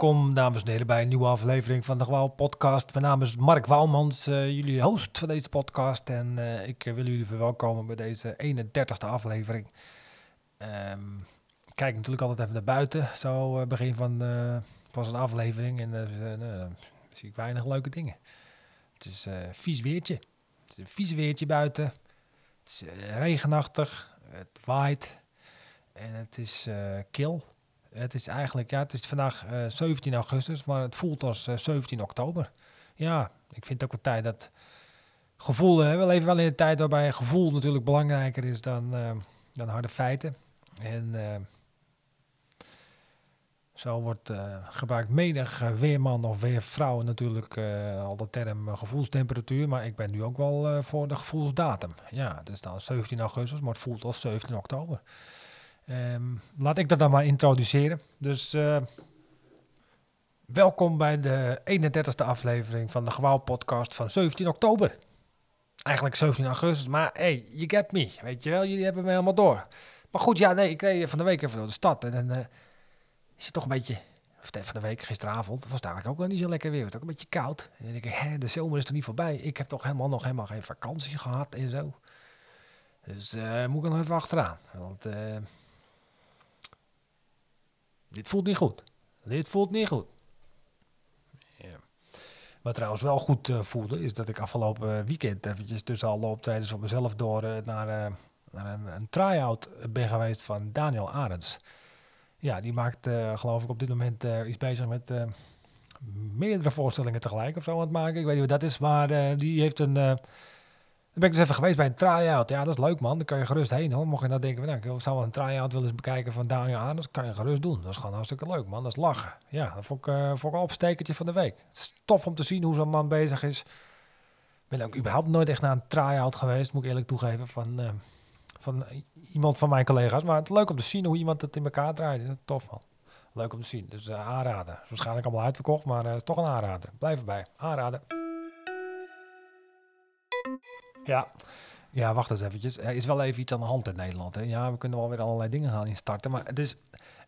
welkom dames en heren bij een nieuwe aflevering van de Gewauw podcast. Mijn naam is Mark Wouwmans, uh, jullie host van deze podcast. En uh, ik wil jullie verwelkomen bij deze 31ste aflevering. Um, ik kijk natuurlijk altijd even naar buiten, zo begin van, van zo'n aflevering. En dan zie ik weinig leuke dingen. Het is vies weertje. Het is een vies weertje buiten. Het is regenachtig, het waait en het is kil. Het is eigenlijk, ja, het is vandaag uh, eh, 17 augustus, maar het voelt als 17 eh, oktober. Ja, ik vind het ook wel tijd dat gevoel, hè, we leven wel in een tijd waarbij gevoel natuurlijk belangrijker is dan, uh, dan harde feiten. En zo wordt gebruikt menig weerman of weervrouw natuurlijk al de term gevoelstemperatuur, maar ik ben nu ook wel voor de gevoelsdatum. Ja, het is dan 17 augustus, maar het voelt als 17 oktober. Um, laat ik dat dan maar introduceren. Dus uh, welkom bij de 31ste aflevering van de Gewauw podcast van 17 oktober. Eigenlijk 17 augustus, maar hey, you get me. Weet je wel, jullie hebben me helemaal door. Maar goed, ja, nee, ik reed van de week even door de stad en dan uh, is het toch een beetje... Of van de week, gisteravond, was het eigenlijk ook wel niet zo lekker weer. Het was ook een beetje koud. En dan denk ik, hè, de zomer is er niet voorbij. Ik heb toch helemaal nog helemaal geen vakantie gehad en zo. Dus uh, moet ik nog even achteraan. Want... Dit voelt niet goed. Dit voelt niet goed. Ja. Wat trouwens wel goed uh, voelde, is dat ik afgelopen weekend eventjes tussen alle optredens voor mezelf door uh, naar, uh, naar, een, een try-out ben geweest van Daniel Arends. Ja, die maakt geloof ik op dit moment iets bezig met meerdere voorstellingen tegelijk of zo aan het maken. Ik weet niet wat dat is, maar die heeft een ben dus even geweest bij een try-out. Ja, dat is leuk man. Dan kan je gerust heen hoor. Mocht je nou denken, nou, ik zou wel een try-out willen bekijken van Daniel. Dat kan je gerust doen. Dat is gewoon hartstikke leuk man. Dat is lachen. Ja, dat vond ik, uh, vond ik een opstekertje van de week. Het is tof om te zien hoe zo'n man bezig is. Ik ben ook überhaupt nooit echt naar een try-out geweest, moet ik eerlijk toegeven, van, uh, van iemand van mijn collega's. Maar het is leuk om te zien hoe iemand het in elkaar draait. Dat is tof man. Leuk om te zien. Dus uh, aanraden. Waarschijnlijk allemaal uitverkocht, maar toch een aanrader. Blijf erbij. Aanraden. Ja. Ja, wacht eens eventjes. Er is wel even iets aan de hand in Nederland. Hè? Ja, we kunnen wel weer allerlei dingen gaan instarten. Maar het is,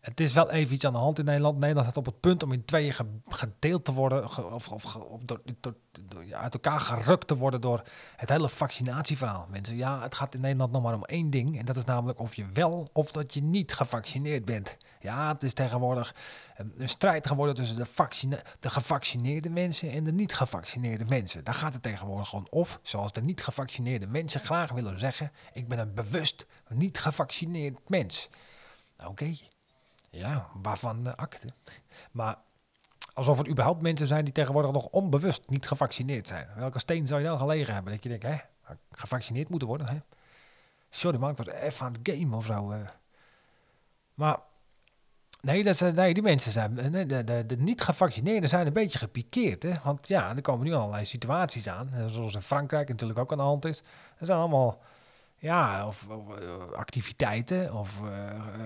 het is wel even iets aan de hand in Nederland. Nederland staat op het punt om in tweeën gedeeld te worden. of, of, door, door, ja, uit elkaar gerukt te worden door het hele vaccinatieverhaal. Mensen, ja, het gaat in Nederland nog maar om één ding. En dat is namelijk of je wel of dat je niet gevaccineerd bent. Ja, het is tegenwoordig een, strijd geworden tussen de, vaccine, de gevaccineerde mensen en de niet gevaccineerde mensen. Daar gaat het tegenwoordig gewoon of, zoals de niet gevaccineerde mensen graag willen zeggen, ik ben een bewust niet gevaccineerd mens. Oké, ja, waarvan uh, akte. Maar alsof er überhaupt mensen zijn die tegenwoordig nog onbewust niet gevaccineerd zijn. Welke steen zou je dan gelegen hebben? Dat je denkt, hè, gevaccineerd moeten worden, hè? Sorry man, ik was even aan het game of zo. Uh. Maar Nee, dat zijn, nee, die mensen zijn, eh, de, de, de, niet-gevaccineerden zijn een beetje gepikeerd. Hè? Want ja, er komen nu allerlei situaties aan, zoals in Frankrijk natuurlijk ook aan de hand is. Er zijn allemaal ja, of, eh, activiteiten of uh,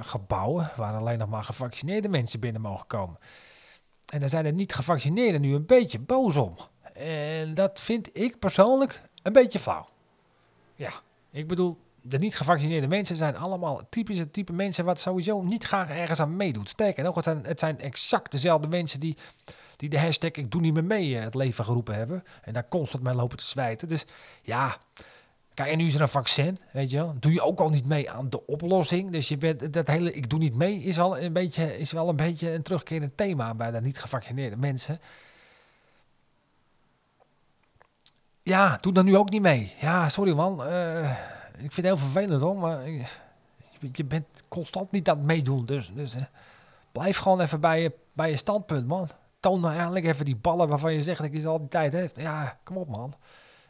gebouwen waar alleen nog maar gevaccineerde mensen binnen mogen komen. En daar zijn de niet-gevaccineerden nu een beetje boos om. En dat vind ik persoonlijk een beetje flauw. Ja, ik bedoel, de niet gevaccineerde mensen zijn allemaal typische type mensen wat sowieso niet graag ergens aan meedoet. Sterker nog, het zijn, het zijn exact dezelfde mensen die, die de hashtag ik doe niet meer mee eh, het leven geroepen hebben. En daar constant mee lopen te zwijten. Dus ja, kijk, en nu is er een vaccin, weet je wel. Doe je ook al niet mee aan de oplossing. Dus je bent, dat hele ik doe niet mee is wel een beetje, is wel een, beetje een terugkerend thema bij de niet gevaccineerde mensen. Ja, doe dan nu ook niet mee. Ja, sorry man. Uh, ik vind het heel vervelend hoor, maar je bent constant niet aan het meedoen. Dus, dus blijf gewoon even bij je, bij je standpunt, man. Toon nou eigenlijk even die ballen waarvan je zegt dat je ze al die tijd heeft. Ja, kom op, man.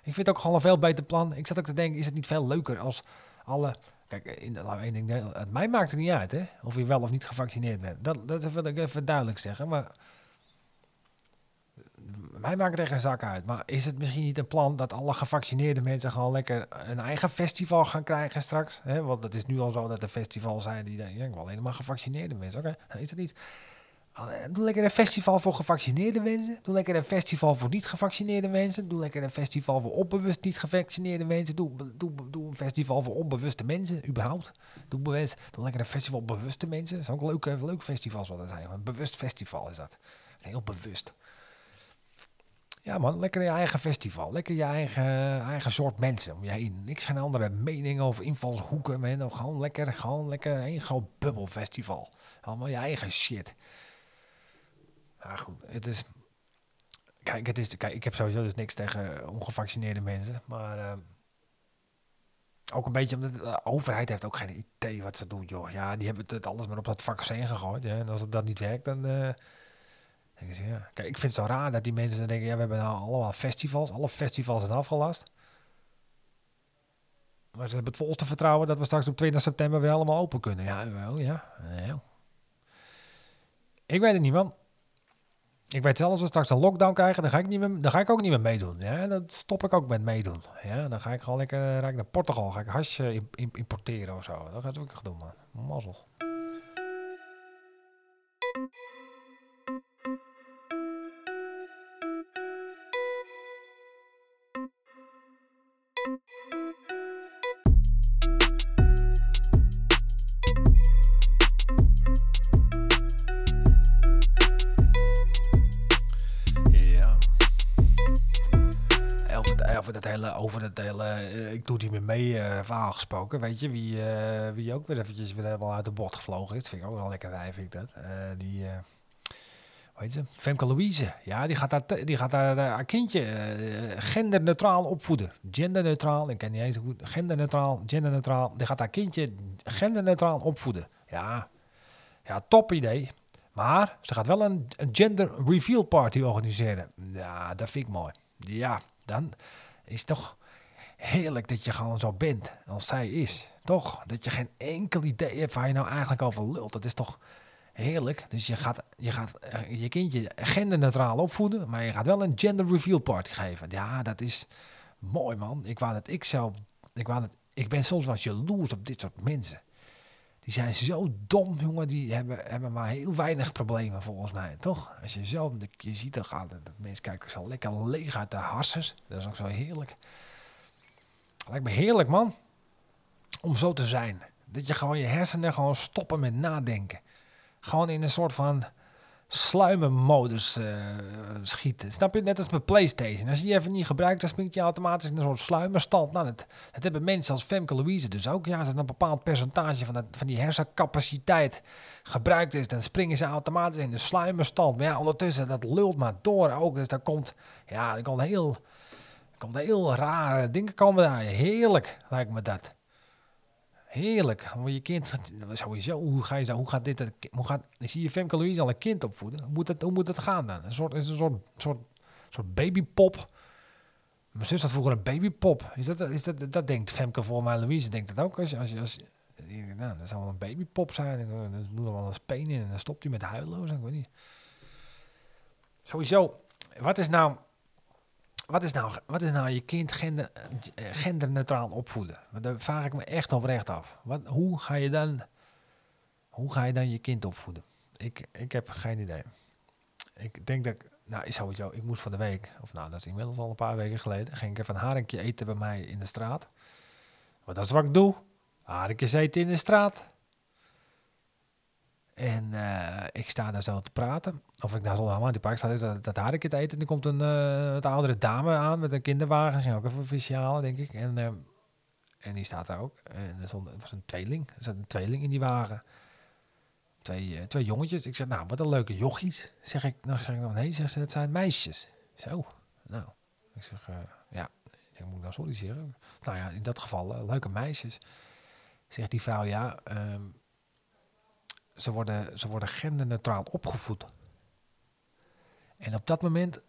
Ik vind het ook gewoon een veel beter plan. Ik zat ook te denken, is het niet veel leuker als alle... Kijk, in, we één ding, het mij maakt het niet uit, hè. Of je wel of niet gevaccineerd bent. Dat, dat wil ik even duidelijk zeggen, maar mij maakt echt een zak uit. Maar is het misschien niet een plan dat alle gevaccineerde mensen gewoon lekker een eigen festival gaan krijgen straks? Want het is nu al zo dat er festivals zijn die denken, ja, ik wil alleen gevaccineerde mensen. Oké, okay, is het niet. Doe lekker een festival voor gevaccineerde mensen. Doe lekker een festival voor niet gevaccineerde mensen. Doe lekker een festival voor onbewust niet gevaccineerde mensen. Doe, doe, doe een festival voor onbewuste mensen, überhaupt. Doe, bewust, doe lekker een festival bewuste mensen. Dat is ook een leuk, leuk festival, zal dat zijn. Een bewust festival is dat. Heel bewust. Ja man, lekker je eigen festival. Lekker je eigen, eigen soort mensen om je heen. Niks geen andere meningen of invalshoeken. Man. Gewoon lekker, gewoon lekker een groot bubbelfestival. Allemaal je eigen shit. Maar goed, het is... Kijk, het is, kijk, ik heb sowieso dus niks tegen ongevaccineerde mensen. Maar uh, ook een beetje omdat de overheid heeft ook geen idee wat ze doen, joh. Ja, die hebben het alles maar op dat vaccin gegooid. Ja. En als het dan niet werkt, dan... Uh, ja. Ik vind het zo raar dat die mensen denken... Ja, we hebben nou allemaal festivals. Alle festivals zijn afgelast. Maar ze hebben het volste vertrouwen dat we straks op 20 september weer allemaal open kunnen. Ja, wel, ja. Ik weet het niet, man. Ik weet zelfs als we straks een lockdown krijgen, dan ga ik, niet meer, dan ga ik ook niet meer meedoen. Ja, dan stop ik ook met meedoen. Ja, dan ga ik gewoon lekker ga ik naar Portugal, ga ik hasje importeren of zo. Dat ga ik ook doen, man. Mazzel. Over het hele, uh, ik doe die mee uh, verhaal gesproken. Weet je, wie, uh, wie ook weer eventjes weer helemaal uit de bocht gevlogen is. Vind ik ook wel lekker wijf, ik dat. die, hoe heet ze? Femke Louise. Ja, die gaat daar, die gaat daar haar kindje genderneutraal opvoeden. Genderneutraal, ik ken niet eens goed. Genderneutraal, genderneutraal. Die gaat haar kindje genderneutraal opvoeden. Ja, ja top idee. Maar ze gaat wel een, een gender reveal party organiseren. Ja, dat vind ik mooi. Ja, dan is toch heerlijk dat je gewoon zo bent als zij is. Toch? Dat je geen enkel idee hebt waar je nou eigenlijk over lult. Dat is toch heerlijk. Dus je gaat je, gaat, eh, je kindje genderneutraal opvoeden, maar je gaat wel een gender reveal party geven. Ja, dat is mooi man. Ik wou dat ik zo... Ik, wou dat, ik ben soms wel jaloers op dit soort mensen. Die zijn zo dom, jongen. Die hebben, hebben maar heel weinig problemen, volgens mij. Toch? Als je zo... Je ziet dan gaan... Dat mensen kijken zo lekker leeg uit de harsers. Dat is ook zo heerlijk. Lijkt me heerlijk, man. Om zo te zijn. Dat je gewoon je hersenen gewoon stoppen met nadenken. Gewoon in een soort van sluimermodus uh, schieten. Snap je? Net als met PlayStation. Als je die even niet gebruikt, dan springt je automatisch in een soort sluimerstand. Nou, dat, hebben mensen als Femke Louise dus ook. Ja, als een bepaald percentage van, dat, van die hersencapaciteit gebruikt is, dan springen ze automatisch in de sluimerstand. Maar ja, ondertussen, dat lult maar door ook. Dus daar komt, ja, er komt heel, er heel rare dingen komen daar. Heerlijk, lijkt me dat. Heerlijk. Want je kind, sowieso, hoe, ga je zo, hoe gaat dit, hoe gaat, zie je Femke Louise al een kind opvoeden. Hoe moet het, hoe moet het gaan dan? Een soort, is een soort, soort, soort babypop. Mijn zus had vroeger een babypop. Is dat, is dat, dat denkt Femke voor mij, Louise denkt dat ook. Als, als, als, nou, dat zou wel een babypop zijn. Dan doe er wel een speen in en dan stopt hij met huilen. Ik weet niet. Sowieso, wat is nou wat is nou, wat is nou je kind gender, eh, genderneutraal opvoeden? Daar vraag ik me echt oprecht af. Wat, hoe, ga je dan, hoe ga je dan je kind opvoeden? Ik, ik heb geen idee. Ik denk dat ik, nou sowieso, ik moest van de week, of nou dat is inmiddels al een paar weken geleden, ging ik even een haringje eten bij mij in de straat. Want dat is wat ik doe. Haringjes eten in de straat. En uh, ik sta daar zo te praten. Of ik daar zo aan die park sta, dat, dat had ik het eten. En er komt een uh, oudere dame aan met een kinderwagen. Ging ook even officiaal, denk ik. En, uh, en die staat daar ook. En er, stond, was een tweeling. Er zat een tweeling in die wagen. Twee, twee jongetjes. Ik zeg, nou, wat een leuke jochies. Zeg ik, nou, zeg ik dan, nee, zeg ze, dat zijn meisjes. Zo, nou. Ik zeg, ja, ik moet ik nou sorry zeggen? Nou ja, in dat geval, leuke meisjes. Zegt die vrouw, ja, um, ze worden, ze worden genderneutraal opgevoed. En op dat moment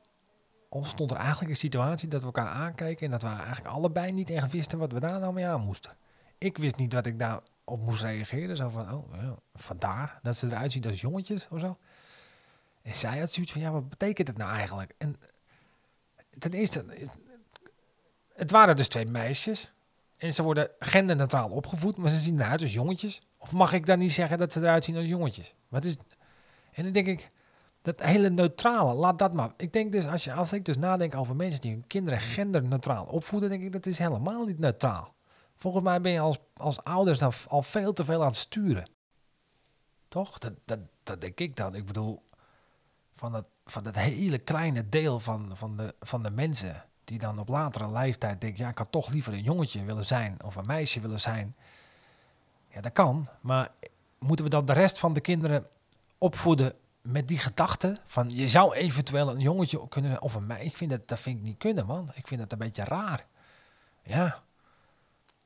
ontstond er eigenlijk een situatie dat we elkaar aankeken en dat we eigenlijk allebei niet echt wisten wat we daar nou mee aan moesten. Ik wist niet wat ik daar op moest reageren. Zo van, oh, ja, vandaar dat ze eruit zien als jongetjes of zo. En zij had zoiets van, ja, wat betekent het nou eigenlijk? En ten eerste, het waren dus twee meisjes. En ze worden genderneutraal opgevoed, maar ze zien eruit als jongetjes. Of mag ik dan niet zeggen dat ze eruit zien als jongetjes? Wat is... En dan denk ik, Dat hele neutrale, laat dat maar. Ik denk dus, als, je, als ik dus nadenk over mensen die hun kinderen genderneutraal opvoeden, denk ik dat is helemaal niet neutraal. Volgens mij ben je als, als ouders dan al veel te veel aan het sturen. Toch? Dat, dat, dat denk ik dan. Ik bedoel, van dat, van dat hele kleine deel van, van, de, van de mensen die dan op latere leeftijd denken, ja, ik had toch liever een jongetje willen zijn of een meisje willen zijn. Ja, dat kan, maar moeten we dan de rest van de kinderen opvoeden met die gedachte van je zou eventueel een jongetje kunnen zijn of een meisje? Ik vind dat, dat vind ik niet kunnen, man. Ik vind dat een beetje raar. Ja.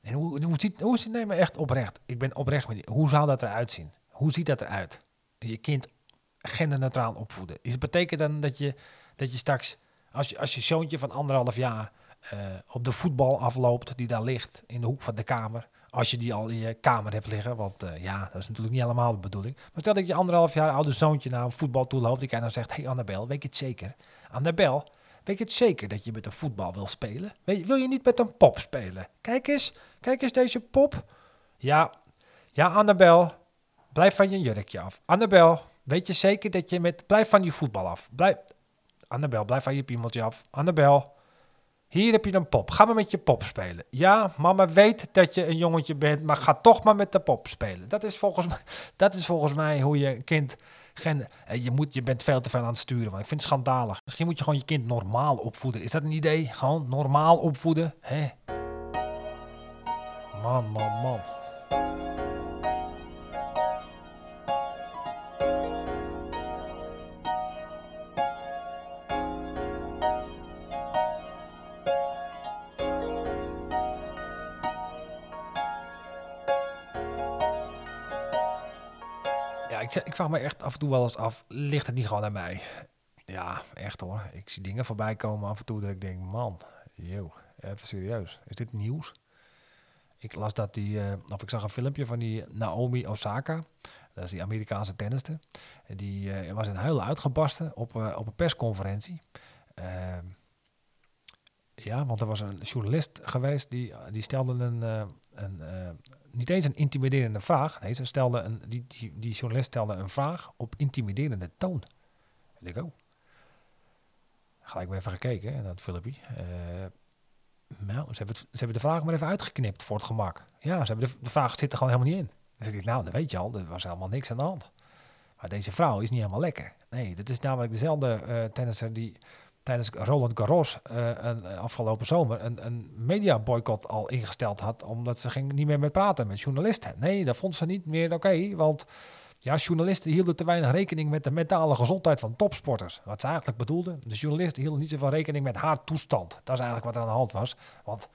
En hoe, hoe ziet, hoe ziet, nee, maar echt oprecht. Ik ben oprecht met je. Hoe zou dat eruit zien? Hoe ziet dat eruit? Je kind genderneutraal opvoeden. Is het betekent dan dat je, dat je straks, als je, als je zoontje van anderhalf jaar uh, op de voetbal afloopt, die daar ligt in de hoek van de kamer, als je die al in je kamer hebt liggen, want uh, ja, dat is natuurlijk niet helemaal de bedoeling. Maar stel dat je anderhalf jaar oude zoontje naar een voetbal toe loopt, die kan dan zegt, hey Annabel, weet je het zeker? Annabel, weet je het zeker dat je met een voetbal wil spelen? Wil je niet met een pop spelen? Kijk eens, kijk eens deze pop. Ja, ja Annabel, blijf van je jurkje af. Annabel, weet je zeker dat je met, blijf van je voetbal af. Blijf, Annabel, blijf van je piemeltje af. Annabel, hier heb je een pop. Ga maar met je pop spelen. Ja, mama weet dat je een jongetje bent, maar ga toch maar met de pop spelen. Dat is volgens mij, dat is volgens mij hoe je een kind... Gen, eh, je, moet, je bent veel te veel aan het sturen, want ik vind het schandalig. Misschien moet je gewoon je kind normaal opvoeden. Is dat een idee? Gewoon normaal opvoeden? Hè? Man, man, man. Ik, ik vraag me echt af en toe wel eens af, ligt het niet gewoon aan mij? Ja, echt hoor. Ik zie dingen voorbij komen af en toe dat ik denk, man, joh, even serieus. Is dit nieuws? Ik las dat die, uh, of ik zag een filmpje van die Naomi Osaka. Dat is die Amerikaanse tennister. Die uh, was in huilen uitgebarsten op, uh, op een persconferentie. Ehm, ja, want er was een journalist geweest die, die stelde een, een niet eens een intimiderende vraag. Nee, ze stelde een, die, die, journalist stelde een vraag op intimiderende toon. En ik, oh. Gelijk weer even gekeken naar het nou, ze hebben, ze hebben de vraag maar even uitgeknipt voor het gemak. Ja, ze hebben de, de vraag zit er gewoon helemaal niet in. Dus ik nou, dat weet je al, er was helemaal niks aan de hand. Maar deze vrouw is niet helemaal lekker. Nee, dat is namelijk dezelfde uh, tennisser die tijdens Roland Garros een, eh, afgelopen zomer een, een mediaboycott al ingesteld had, omdat ze ging niet meer met praten met journalisten. Nee, dat vond ze niet meer oké, want ja, journalisten hielden te weinig rekening met de mentale gezondheid van topsporters. Wat ze eigenlijk bedoelden, de journalisten hielden niet zoveel rekening met haar toestand. Dat is eigenlijk wat er aan de hand was, want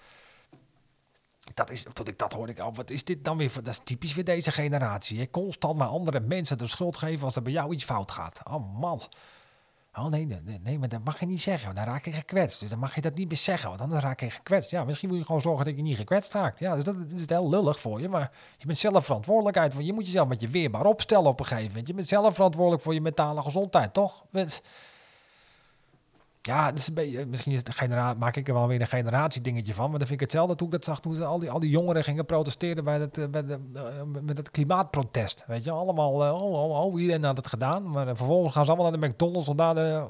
dat is, toen ik dat hoorde, ik, oh, wat is dit dan weer? Dat is typisch weer deze generatie. Hè? Constant maar andere mensen de schuld geven als er bij jou iets fout gaat. Oh man. Oh nee, nee, nee, maar dat mag je niet zeggen, dan raak je gekwetst. Dus dan mag je dat niet meer zeggen, want dan raak je gekwetst. Ja, misschien moet je gewoon zorgen dat je niet gekwetst raakt. Ja, dus dat, is heel lullig voor je, maar je bent zelf verantwoordelijkheid. Je moet jezelf met je weerbaar opstellen op een gegeven moment. Je bent zelf verantwoordelijk voor je mentale gezondheid, toch? Ja, dus misschien is het genera maak ik er wel weer een generatiedingetje van. Maar dan vind ik hetzelfde toen ik dat zag toen ze al die, al die jongeren gingen protesteren bij het, eh, uh, met het klimaatprotest. Weet je, allemaal, oh, oh, oh, iedereen had het gedaan. Maar vervolgens gaan ze allemaal naar de McDonald's om daar de,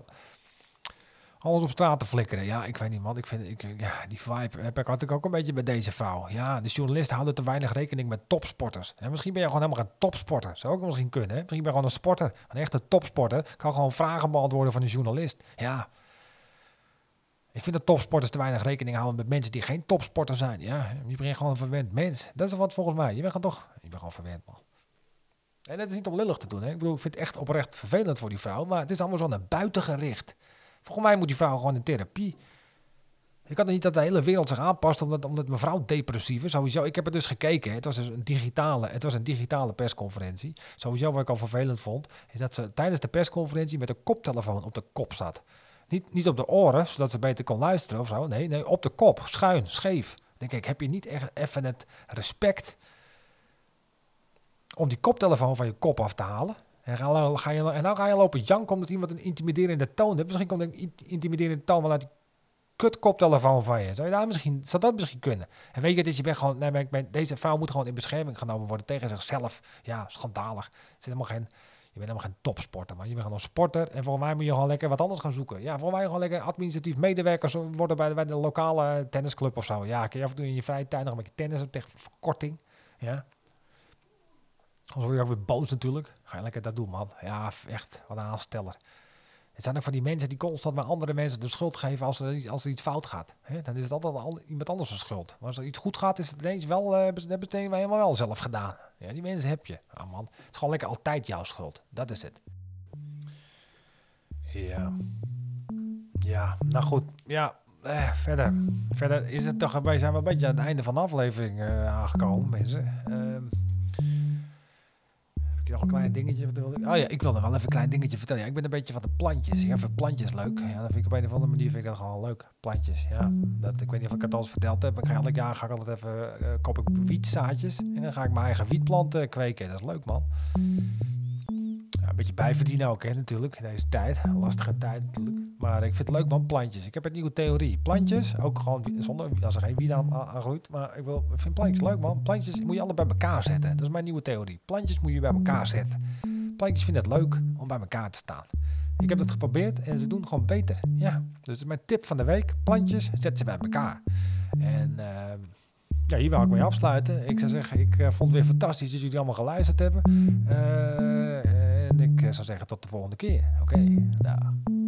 alles op straat te flikkeren. Ja, ik weet niet wat. Ik vind, ik, ja, die vibe heb ik, had ik ook een beetje bij deze vrouw. Ja, de journalisten houden te weinig rekening met topsporters. En misschien ben je gewoon helemaal geen topsporter. Zou ook misschien kunnen. Misschien ben je gewoon een sporter. Een echte topsporter kan gewoon vragen beantwoorden van een journalist. Ja, ik vind dat topsporters te weinig rekening houden met mensen die geen topsporter zijn. Ja, je bent gewoon een verwend mens. Dat is wat volgens mij. Je bent gewoon toch... Je bent gewoon verwend, man. En dat is niet om lullig te doen. Hè? Ik bedoel, ik vind het echt oprecht vervelend voor die vrouw. Maar het is allemaal zo naar buiten gericht. Volgens mij moet die vrouw gewoon in therapie. Ik had niet dat de hele wereld zich aanpast omdat, omdat mevrouw depressief is. Sowieso, ik heb het dus gekeken. Het was dus een digitale, het was een digitale persconferentie. Sowieso wat ik al vervelend vond, is dat ze tijdens de persconferentie met een koptelefoon op de kop zat. Niet, niet op de oren, zodat ze beter kon luisteren of zo. Nee, nee, op de kop, schuin, scheef. denk ik, heb je niet echt even het respect om die koptelefoon van je kop af te halen? En, ga je, en dan ga je lopen janken omdat iemand een intimiderende toon heeft. Misschien komt een intimiderende toon wel uit die kut koptelefoon van je. Zou, je daar misschien, zou dat misschien kunnen? En weet je, het is, je bent gewoon, nee, deze vrouw moet gewoon in bescherming genomen worden tegen zichzelf. Ja, schandalig. Er zit helemaal geen bent helemaal geen topsporter, maar je bent gewoon een sporter. En volgens mij moet je gewoon lekker wat anders gaan zoeken. Ja, volgens mij gewoon lekker administratief medewerker zo worden bij, bij de lokale tennisclub of zo. Ja, kun je af en toe in je vrije tijd nog een beetje tennis tegen verkorting. Ja. Anders word je ook weer boos natuurlijk. Ga je lekker dat doen, man. Ja, echt, wat een aansteller. Het zijn ook van die mensen die constant maar andere mensen de schuld geven als er, als er iets fout gaat. Dan is het altijd al, iemand anders de schuld. Maar als er iets goed gaat, is het ineens wel, uh, hebben ze het helemaal wel zelf gedaan. Ja, die mensen heb je. Ah man, het is gewoon lekker altijd jouw schuld. Dat is het. Ja. Ja, nou goed. Ja, eh, verder. Verder is het toch, wij zijn wel een beetje aan het einde van de aflevering uh, aangekomen, mensen. Uh, nog een klein dingetje? Oh ja, ik wilde wel even een klein dingetje vertellen. Ja, ik ben een beetje van de plantjes. Ik vind plantjes leuk. Ja, dat vind ik op een of andere manier vind ik dat gewoon leuk. Plantjes, ja. Dat, ik weet niet of ik het al eens verteld heb. Ik ga elk jaar ga ik altijd even, uh, ik wietzaadjes. En dan ga ik mijn eigen wietplanten kweken. Dat is leuk, man een beetje bijverdienen ook, hè, natuurlijk. Deze tijd. Lastige tijd natuurlijk. Maar ik vind het leuk man, plantjes. Ik heb een nieuwe theorie. Plantjes, ook gewoon zonder, als er geen wie aan, groeit. Maar ik, wil, ik vind plantjes leuk man. Plantjes moet je alle bij elkaar zetten. Dat is mijn nieuwe theorie. Plantjes moet je bij elkaar zetten. Plantjes vinden het leuk om bij elkaar te staan. Ik heb het geprobeerd en ze doen gewoon beter. Ja, dus mijn tip van de week. Plantjes, zet ze bij elkaar. En... Uh, ja, hier wil ik mee afsluiten. Ik zou zeggen, ik uh, vond het weer fantastisch dat jullie allemaal geluisterd hebben. Uh, en ik zou zeggen tot de volgende keer. Oké, okay,